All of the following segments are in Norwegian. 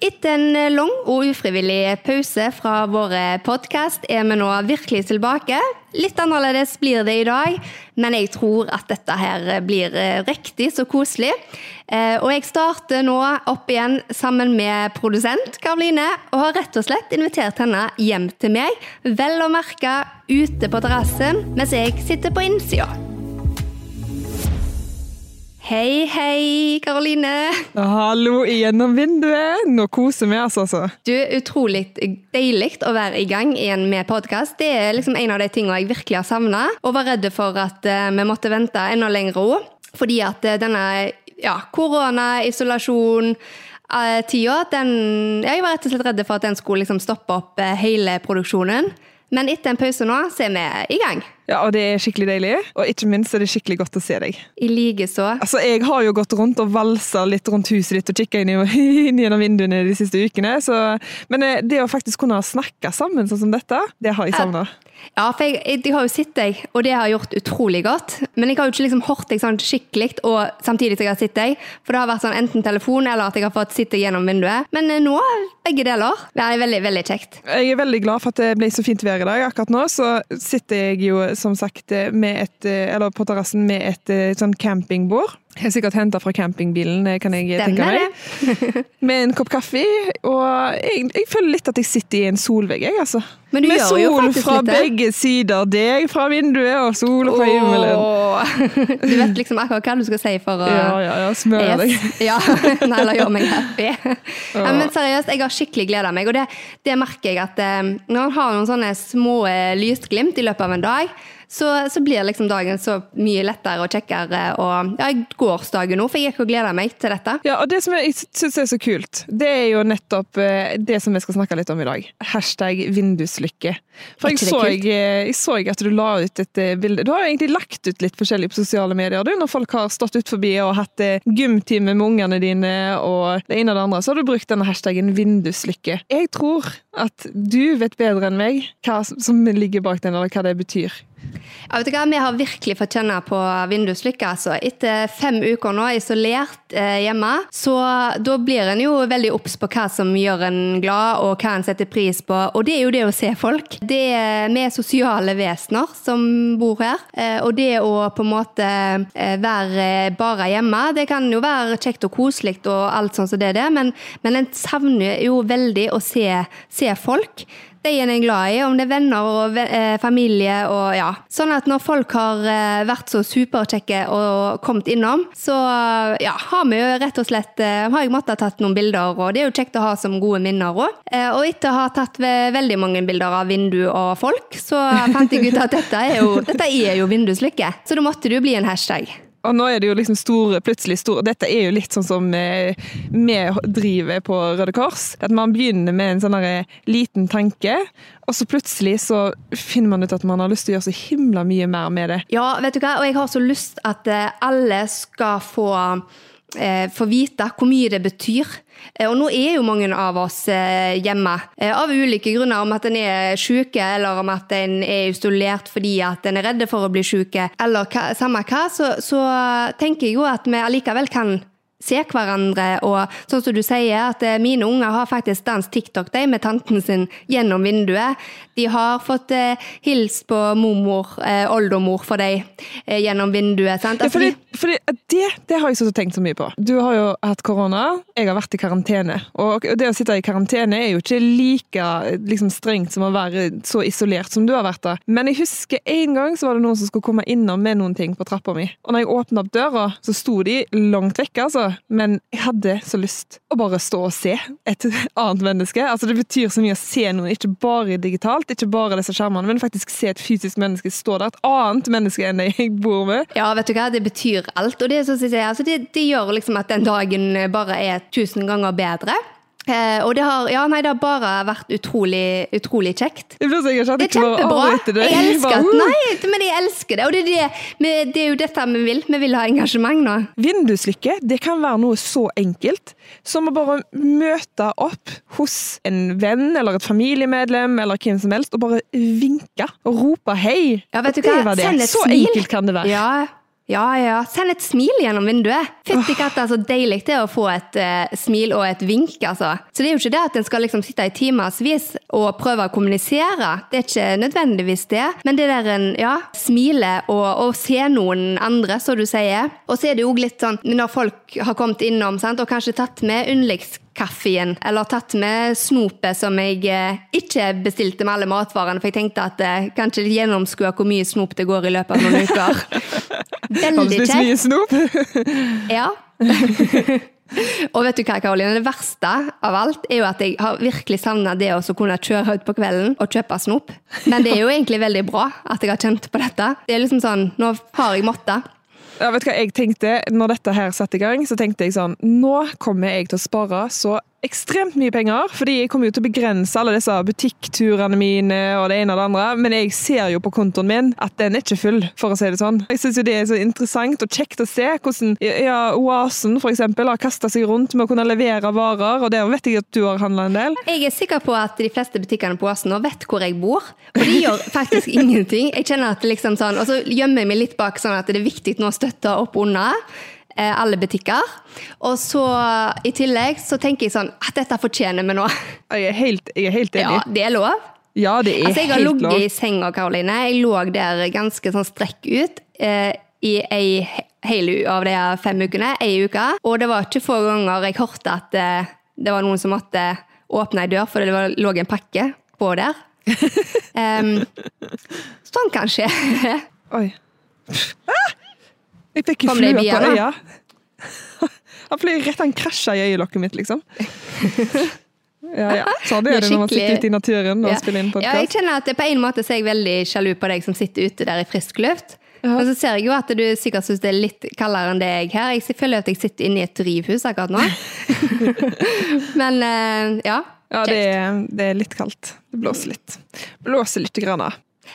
Etter en lang og ufrivillig pause fra våre podkast er vi nå virkelig tilbake. Litt annerledes blir det i dag, men jeg tror at dette her blir riktig så koselig. Eh, og jeg starter nå opp igjen sammen med produsent Karoline, og har rett og slett invitert henne hjem til meg, vel å merke ute på terrassen, mens jeg sitter på innsida. Hei, hei, Karoline. Hallo gjennom vinduet. Nå koser vi oss, altså. Du, Utrolig deilig å være i gang igjen med podkast. Det er liksom en av de tingene jeg virkelig har savna. Og var redd for at uh, vi måtte vente enda lenger òg. Fordi at uh, denne ja, korona, isolasjon uh, tida, den Jeg var rett og slett redd for at den skulle liksom stoppe opp hele produksjonen. Men etter en pause nå, så er vi i gang. Ja, og det er skikkelig deilig. Og ikke minst er det skikkelig godt å se deg. I like så. Altså, Jeg har jo gått rundt og valsa litt rundt huset ditt og kikka inn, inn, gjennom vinduene de siste ukene. Så, men eh, det å faktisk kunne snakke sammen sånn som dette, det har jeg savna. Ja, for jeg, jeg, har jo sett deg, og det har gjort utrolig godt. Men jeg har jo ikke liksom hørt deg sånn skikkelig og samtidig som jeg har sett deg. For det har vært sånn enten telefon eller at jeg har fått sitte gjennom vinduet. Men eh, nå begge deler. Det er veldig, veldig kjekt. Jeg er veldig glad for at det ble så fint vær i dag. Akkurat nå så sitter jeg jo som sagt med et, eller på terrassen med et eh, sånn campingbord. Helt sikkert henta fra campingbilen, kan jeg Stemmer tenke meg. Med en kopp kaffe. Og jeg, jeg, føler litt at jeg sitter i en solvegg, jeg, altså. Men du Med sol fra litt begge sider. Deg fra vinduet og sol fra himmelen. Du vet liksom akkurat hva du skal si for å Ja, ja, ja. Smøre deg. Ja, Nei, eller gjøre meg happy. Ja, men seriøst, jeg har skikkelig gleda meg, og det, det, merker jeg at eh, når man har noen sånne små eh, lysglimt i løpet av en dag så, så, blir liksom dagen så mye lettere og kjekkere. Og ja, gårsdagen nå, for jeg gikk og gleda meg til dette. Ja, og Det som jeg syns er så kult, det er jo nettopp eh, det som vi skal snakke litt om i dag. Hashtag vinduslykke. For jeg så, jeg, eh, jeg så, at du la ut et eh, bilde. Du har jo egentlig lagt ut litt forskjellig på sosiale medier du, når folk har stått ut forbi og hatt gymtime med ungene dine og det ene og det andre. Så har du brukt denne hashtaggen vinduslykke. Jeg tror at du vet bedre enn meg hva som ligger bak den, eller hva det betyr. Ja, vet du hva? Vi har virkelig fått kjenne på vinduslykke. Altså. Etter fem uker nå isolert eh, hjemme, så da blir en jo veldig obs på hva som gjør en glad, og hva en setter pris på. Og det er jo det å se folk. Det er, vi sosiale vesener som bor her. Eh, og det å på en måte eh, være bare hjemme, det kan jo være kjekt og koselig og alt sånn som det er men, men en savner jo veldig å se, se folk de en er glad i, om det er venner og eh, familie og ja. Sånn at når folk har eh, vært så superkjekke og kommet innom, så ja, har vi jo rett og slett eh, har jeg måttet ha tatt noen bilder, og det er jo kjekt å ha som gode minner òg. Og etter å ha tatt veldig mange bilder av vindu og folk, så fant jeg ut at dette er jo, dette er jo vinduslykke. Så da måtte det jo bli en hashtag. Og nå er det jo liksom store, plutselig store Dette er jo litt sånn som vi driver på Røde Kors. At man begynner med en sånn liten tanke, og så plutselig så finner man ut at man har lyst til å gjøre så himla mye mer med det. Ja, vet du hva, og jeg har så lyst at eh, alle skal få eh, få vite hvor mye det betyr. Eh, og nå er jo mange av oss eh, hjemme av ulike grunner, om at en er syke, eller om at en er isolert fordi at en er redde for å bli syke, eller hva, samme hva, så, så tenker jeg jo at vi allikevel kan se hverandre, og sånn som du sier, at mine unger har faktisk danset TikTok de, med tanten sin gjennom vinduet. De har fått eh, hilst på mormor, eh, oldemor for dem eh, gjennom vinduet. sant? Altså, ja, fordi, fordi det, det, har jeg så tenkt så mye på. Du har jo hatt korona, jeg har vært i karantene. Og det å sitte i karantene er jo ikke like liksom, strengt som å være så isolert som du har vært da. Men jeg husker en gang så var det noen som skulle komme innom med noen ting på trappa mi. Og når jeg åpna opp døra, så sto de langt vekk, altså. Men jeg hadde så lyst å bare stå og se et annet menneske. Altså Det betyr så mye å se noen, ikke bare digitalt ikke bare disse skjermene, men faktisk se et fysisk menneske stå der. Et annet menneske enn jeg bor med. Ja, vet du hva, det betyr alt. Og det, jeg, altså, det, det gjør liksom at den dagen bare er tusen ganger bedre. Eh, og det har, ja, nei, det har bare vært utrolig, utrolig kjekt. Det, det er kjempebra. Jeg elsker det. Nei, men jeg elsker det. Og det er, det, det er jo dette vi vil. Vi vil ha engasjement nå. Vinduslykke det kan være noe så enkelt som å bare møte opp hos en venn eller et familiemedlem eller hvem som helst, og bare vinke og rope hei. Ja, vet du hva? Det var det. Så enkelt kan det være. Ja, Ja, ja. Send et smil gjennom vinduet. Fytti katta, så deilig det er å få et uh, smil og et vink, altså. Så det er jo ikke det at en skal liksom sitte i timevis og prøve å kommunisere. Det er ikke nødvendigvis det. Men det der en ja, smile og, og se noen andre, som du sier. Og så er det jo litt sånn når folk har kommet innom sant, og kanskje tatt med yndlingskaffen, eller tatt med snopet som jeg eh, ikke bestilte med alle matvarene, for jeg tenkte at eh, kanskje gjennomskue hvor mye snop det går i løpet av noen uker. Veldig Har du spist mye snop? Ja. og vet du hva, Karoline? Det verste av alt er jo at jeg har virkelig savna det å kunne kjøre ut på kvelden og kjøpe snop. Men det er jo egentlig veldig bra at jeg har kjent på dette. Det er liksom sånn, Nå har jeg måttet. Ja, vet du hva jeg tenkte når dette her satte i gang? Så tenkte jeg sånn Nå kommer jeg til å spare så ekstremt mye penger, fordi jeg kommer jo til å begrense alle disse butikkturene mine og det ene og det andre, men jeg ser jo på kontoen min at den er ikke full, for å si det sånn. Jeg syns jo det er så interessant og kjekt å se hvordan ja, Oasen eksempel har kasta seg rundt med å kunne levere varer, og der vet jeg at du har handla en del. Jeg er sikker på at de fleste butikkene på Oasen nå vet hvor jeg bor, og de gjør faktisk ingenting. Jeg kjenner at liksom sånn, Og så gjemmer jeg meg litt bak sånn at det er viktig nå å støtte opp under alle butikker. Og så i tillegg så tenker jeg sånn at dette fortjener vi nå. Jeg er helt, jeg er helt Ja, det er lov. Ja, det er Altså, jeg har ligget i senga, Karoline. Jeg lå der ganske sånn strekk ut eh, i ei hel av de fem ukene. Ei uke. Og det var ikke få ganger jeg hørte at eh, det var noen som måtte åpne ei dør, for det var, lå en pakke på der. um, sånn kan skje. Oi. Ah! Jeg fikk Kom flue på øya. Han fløy rett han krasja i øyelokket mitt, liksom. Ja, ja. Sånn Det det er når man sitter ute i naturen og Ja. spiller inn Ja, jeg kjenner at det, På en måte så er jeg veldig sjalu på deg som sitter ute der i frisk luft. Men så ser jeg jo at du sikkert syns det er litt kaldere enn det jeg her. Jeg føler at jeg sitter inne i et drivhus akkurat nå. Men eh, ja. Ja, det er, det er litt kaldt. Det blåser litt. Blåser litt grann.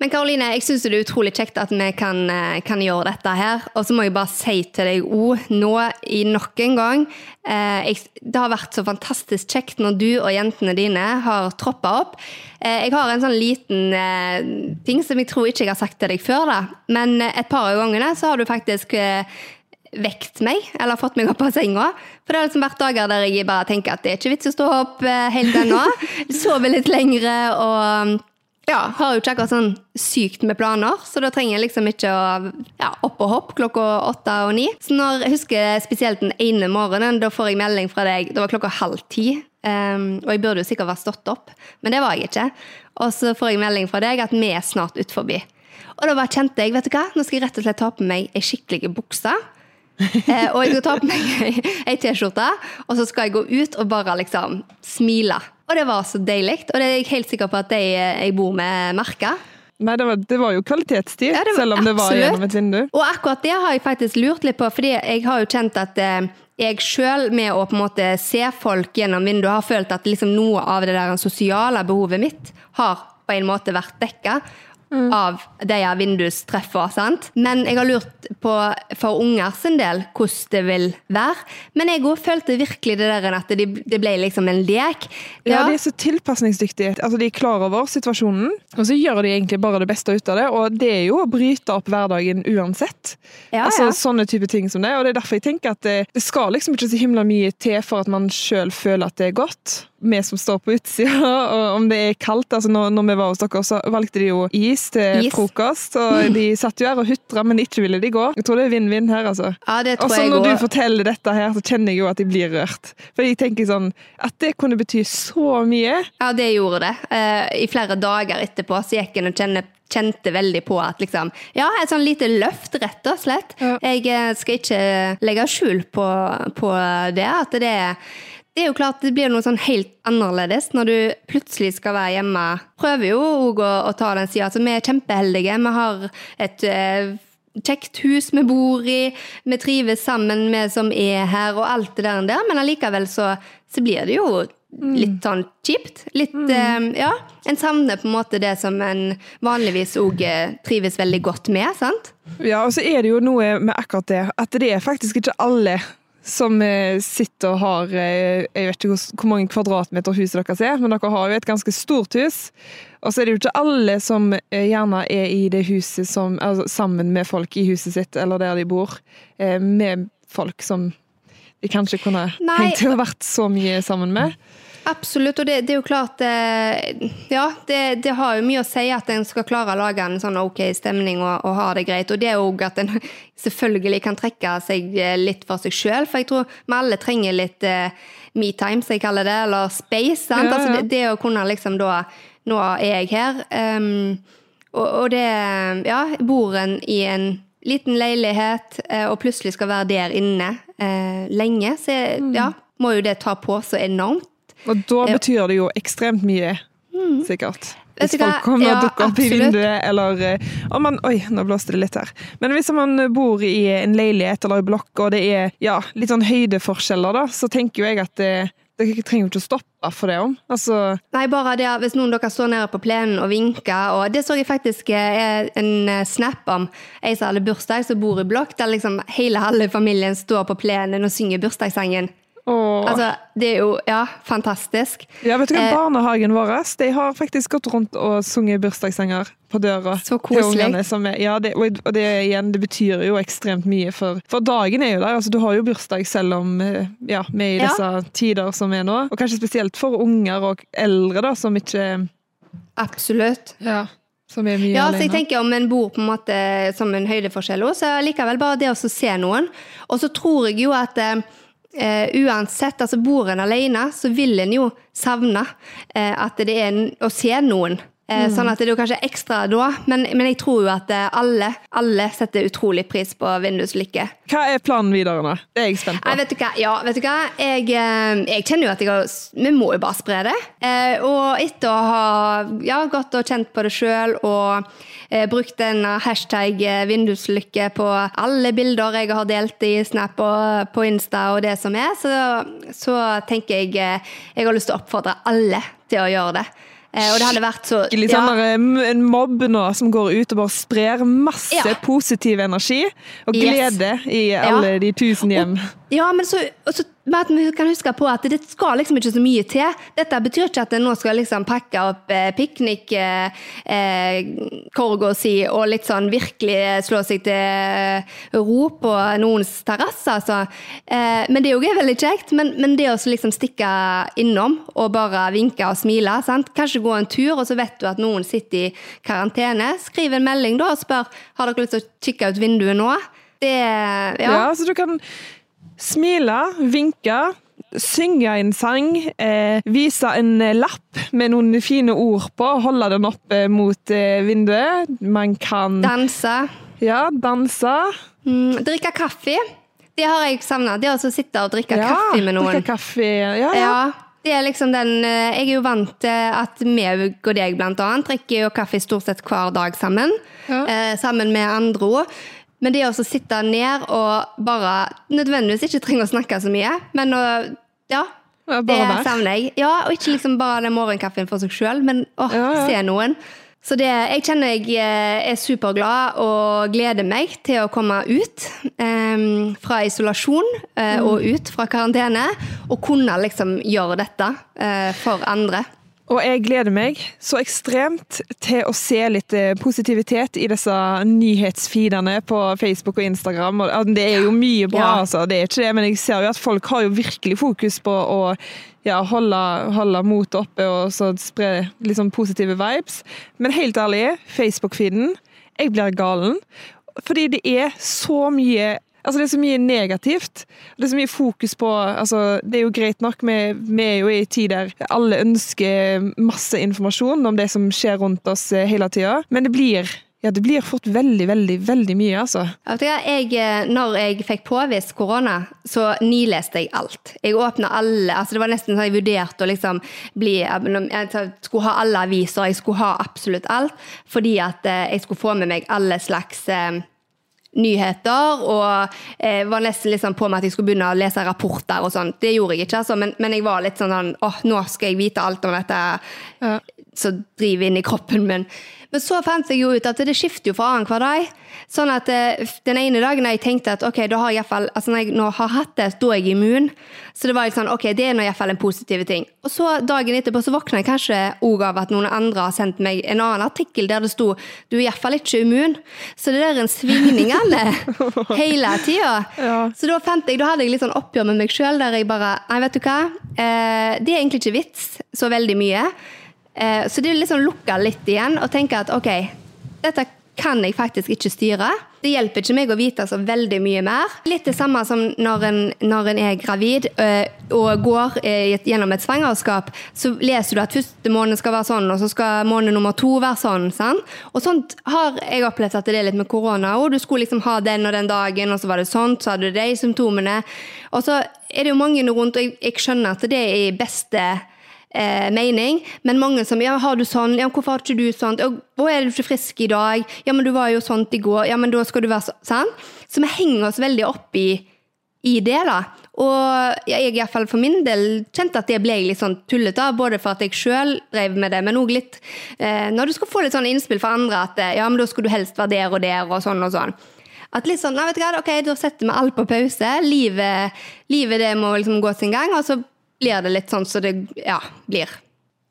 Men Karoline, jeg syns det er utrolig kjekt at vi kan, eh, kan gjøre dette her. Og så må jeg bare si til deg òg, nå i nok en gang eh, jeg, Det har vært så fantastisk kjekt når du og jentene dine har troppa opp. Eh, jeg har en sånn liten eh, ting som jeg tror ikke jeg har sagt til deg før, da. Men eh, et par av gangene så har du faktisk eh, vekt meg, eller fått meg opp av senga. For det har liksom vært dager der jeg bare tenker at det er ikke vits å stå opp helt ennå. Sover litt lengre og ja, har jo ikke akkurat sånn sykt med planer, så da trenger jeg liksom ikke å ja, opp og hopp klokka åtte og ni. Så når jeg husker spesielt den ene morgenen, da får jeg melding fra deg, det var klokka halv ti, um, og jeg burde jo sikkert vært stått opp, men det var jeg ikke. Og så får jeg melding fra deg at vi er snart ut forbi. Og da bare kjente jeg, vet du hva, nå skal jeg rett og slett ta på meg ei skikkelig bukse. eh, og jeg skal ta på meg ei T-skjorte, og så skal jeg gå ut og bare liksom smile. Og det var så deilig, og det er jeg helt sikker på at de jeg bor med, merker. Nei, det var, det var jo kvalitetstid, Ja, var- selv om det var absolutt. gjennom et vindu. Og akkurat det har jeg faktisk lurt litt på, fordi jeg har jo kjent at eh, jeg sjøl, med å på en måte se folk gjennom vinduet, har følt at liksom noe av det der sosiale behovet mitt har på en måte vært dekka. Av de her vindustreffer. sant? Men jeg har lurt på for unger sin del hvordan det vil være. Men jeg òg følte virkelig det der at det, det ble liksom en lek. Ja, De er så tilpasningsdyktige. Altså, de er klar over situasjonen, og så gjør de egentlig bare det beste ut av det. Og det er jo å bryte opp hverdagen uansett. Ja, altså ja. Sånne type ting som det. Og det er derfor jeg tenker at det, det skal liksom ikke så himla mye til for at man sjøl føler at det er godt. Vi som står på utsida, og om det er kaldt altså når, når vi var hos dere, så valgte de jo is til Is. frokost. Og de satt jo her og hutra, men ikke ville de gå. Jeg tror det er vinn-vinn her, altså. Ja, det tror så jeg når du forteller dette her, så kjenner jeg jo at jeg blir rørt. For jeg tenker sånn At det kunne bety så mye. Ja, det gjorde det. Eh, I flere dager etterpå så gikk jeg og kjenne, kjente veldig på at liksom Ja, et sånn lite løft, rett og slett. Ja. Jeg eh, skal ikke legge skjul på, på det. At det det er jo klart det blir noe sånn helt annerledes når du plutselig skal være hjemme. Prøver jo òg å, å ta den sida. Altså, vi er kjempeheldige. Vi har et eh, kjekt hus vi bor i. Vi trives sammen med som er her, og alt det der. Men allikevel så, så blir det jo litt sånn kjipt. Litt eh, Ja. En savner på en måte det som en vanligvis òg trives veldig godt med, sant? Ja, og så er det jo noe med akkurat det, at det er faktisk ikke alle som eh, sitter og har eh, Jeg vet ikke hvor, mange kvadratmeter huset deres er, men dere har jo et ganske stort hus. Og så er det jo ikke alle som eh, gjerne er i det huset som, altså, sammen med folk i huset sitt, eller der de bor, med folk som de kanskje kunne Nei. tenkt å vært så mye sammen med. Absolutt, og det, det er jo klart eh, Ja, det, det har jo mye å si at en skal klare å lage en sånn ok stemning og, og ha det greit. Og det er òg at en selvfølgelig kan trekke seg eh, litt for seg sjøl, for jeg tror vi alle trenger litt eh, me-time, som jeg kaller det, eller space. Ja, ja. Altså, det, det å kunne liksom da Nå er jeg her. Um, og, og det Ja, bor en i en liten leilighet eh, og plutselig skal være der inne eh, lenge, så Mm. ja, må jo det ta på så enormt. Og da betyr det jo ekstremt mye, sikkert. Mm. Hvis folk kommer og dukker opp i vinduet, eller eh, om man, Oi, nå blåste det litt her. Men hvis man bor i en leilighet eller i blokk, og det er ja, litt sånn høydeforskjeller, da, så tenker jo jeg at det, dere trenger jo ikke å stoppe for det om. Altså, Nei, bare det hvis noen av dere står nede på plenen og vinker, og det så jeg faktisk er en eh, snap om ei som hadde bursdag, som bor i blokk, der liksom hele halve familien står på plenen og synger bursdagssangen. Åh. Altså, det er jo, ja, fantastisk. ja, vet du hva, eh, barnehagen vår de har faktisk gått rundt og sunget bursdagssanger på døra. Så koselig. er, ja, det, og det, igjen, det betyr jo ekstremt mye, for, for dagen er jo der. altså Du har jo bursdag selv om eh, ja, vi er i Ja. disse tider som er nå. Og kanskje spesielt for unger og eldre, da, som ikke Absolutt. Ja, som er mye Ja, så jeg tenker om en bor på en måte som en høydeforskjell så likevel bare det å se noen. Og så tror jeg jo at eh, eh, uansett, altså bor en alene, så vil en jo savne eh, at det er en, å se noen. Eh, Sånn at det er jo kanskje ekstra da, men, men jeg tror jo at eh, alle, alle setter utrolig pris på vinduslykke. Hva er planen videre nå? Det er jeg spent på. Nei, vet du hva? Ja, vet du hva? Jeg, eh, jeg kjenner jo at jeg har Vi må jo bare spre det. Og etter å ha ja, gått og kjent på det sjøl og brukt en hashtag vinduslykke på alle bilder jeg har delt i Snap og på Insta og det som er, så, så tenker jeg Jeg har lyst til å oppfordre alle til å gjøre det. Eh, Og det hadde vært så Skikkelig sånn eh, en mobb nå som går ut og bare sprer masse Ja. positiv energi og Yes. glede i alle de tusen hjem. Ja, men så, og så men at vi kan huske på at det skal liksom ikke så mye til. Dette betyr ikke at en nå skal liksom pakke opp eh, piknikkorga eh, si og litt sånn virkelig slå seg til eh, ro på noens terrasse. Altså. Eh, men det òg er veldig kjekt. Men, men det å liksom stikke innom og bare vinke og smile, sant? kanskje gå en tur, og så vet du at noen sitter i karantene, skriv en melding da og spør har dere lyst til å kikke ut vinduet nå. Det, ja. Ja, så du kan smile, vinke, synge en sang, eh, vise en eh, lapp med noen fine ord på, holde den oppe mot eh, vinduet. Man kan Danse. ja, danse. Mm, drikke kaffe. Det har jeg savna. Det å sitte og drikke ja, kaffe med noen. Drikke kaffe. Ja, ja. Ja, det er liksom den eh, Jeg er jo vant til at vi og deg blant annet drikker jo kaffe stort sett hver dag sammen. Ja. Eh, sammen med andre òg. Men det å sitte ned og bare nødvendigvis ikke trenge å snakke så mye, men å Ja. Ja, Det der. savner jeg. Ja, Og ikke liksom bare den morgenkaffen for seg sjøl, men å Ja, se noen. Så det, jeg kjenner jeg eh, er superglad og gleder meg til å komme ut um, fra isolasjon eh, og ut fra karantene. Og kunne liksom gjøre dette uh, for andre. Og jeg gleder meg så ekstremt til å se litt eh, positivitet i disse nyhetsfeedene på Facebook og Instagram. Det er jo mye bra, Ja. altså. Det er ikke det, men jeg ser jo at folk har jo virkelig fokus på å ja, holde, holde motet oppe og så spre sånn positive vibes. Men helt ærlig, Facebook-feeden Jeg blir galen. Fordi det er så mye Altså Det er så mye negativt. Det er så mye fokus på altså Det er jo greit nok, vi, vi er jo i en tid der alle ønsker masse informasjon om det som skjer rundt oss eh, hele tida, men det blir ja, det blir fort veldig, veldig, veldig mye, altså. Jeg, eh, når jeg fikk påvist korona, så nileste jeg alt. Jeg åpna alle altså Det var nesten sånn jeg vurderte å liksom bli Jeg skulle ha alle aviser, jeg skulle ha absolutt alt. Fordi at eh, jeg skulle få med meg alle slags nyheter, og eh, var nesten sånn på meg at jeg skulle begynne å lese rapporter og sånn. Det gjorde jeg ikke, altså, men, men jeg var litt sånn sånn åh, nå skal jeg vite alt om dette Ja. som driver inn i kroppen min. Men så fant jeg jo ut at det skifter jo for annenhver dag. Sånn at eh, den ene dagen jeg tenkte at ok, da har jeg iallfall altså når jeg nå har hatt det, da er jeg immun. Så det var litt sånn, ok, det er nå iallfall en positiv ting. Og så dagen etterpå så våkna jeg kanskje òg av at noen andre har sendt meg en annen artikkel der det sto du er iallfall ikke immun. Så det der er en svingningene hele tida. Ja. Så da fant jeg, da hadde jeg litt sånn oppgjør med meg sjøl der jeg bare Nei, vet du hva. Eh, det er egentlig ikke vits så veldig mye. Eh, så det er liksom lukka litt igjen og tenke at ok, dette kan jeg faktisk ikke styre. Det hjelper ikke meg å vite så veldig mye mer. Litt det samme som når en, når en er gravid eh, og går eh, gjennom et svangerskap, så leser du at første måned skal være sånn, og så skal måned nummer to være sånn. sant? Og sånt har jeg opplevd at det er litt med korona òg. Du skulle liksom ha den og den dagen, og så var det sånt, så hadde du de symptomene. Og så er det jo mange rundt, og jeg, jeg skjønner at det er i beste eh, mening, men mange som ja, har du sånn, ja, hvorfor har ikke du sånt, ja, 'hvor er du ikke frisk i dag, ja, men du var jo sånt i går, ja, men da skal du være sånn. Så vi henger oss veldig opp i, i det, da. Og jeg i hvert fall for min del kjente at det ble litt sånn tullete, både for at jeg sjøl drev med det, men òg litt eh, når du skal få litt sånn innspill fra andre at eh, ja, men da skal du helst være der og der, og sånn og sånn. At litt sånn, nei, vet du hva, ok, Da setter vi alt på pause. Livet, livet det må liksom gå sin gang, og så blir det litt sånn som det ja, blir.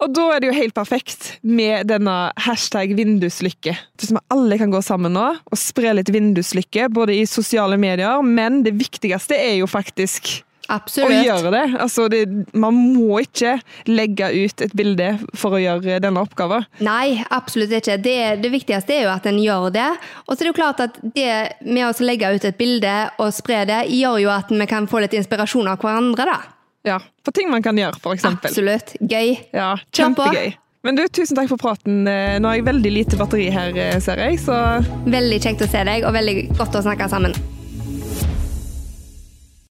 Og da er det jo helt perfekt med denne hashtag vinduslykke. Vi alle kan gå sammen nå og spre litt vinduslykke, både i sosiale medier, men det viktigste er jo faktisk å gjøre det. Altså, det. Man må ikke legge ut et bilde for å gjøre denne oppgaven. Nei, absolutt ikke. Det, det viktigste er jo at en gjør det. Og så er det jo klart at det med å legge ut et bilde og spre det, gjør jo at vi kan få litt inspirasjon av hverandre, da. Ja, For ting man kan gjøre, eksempel. Absolutt. Gøy. Ja, kjempegøy. Men du, tusen takk for praten. Eh, Nå har jeg veldig lite batteri her, eh, ser jeg, så Veldig kjekt å se deg, og veldig godt å snakke sammen.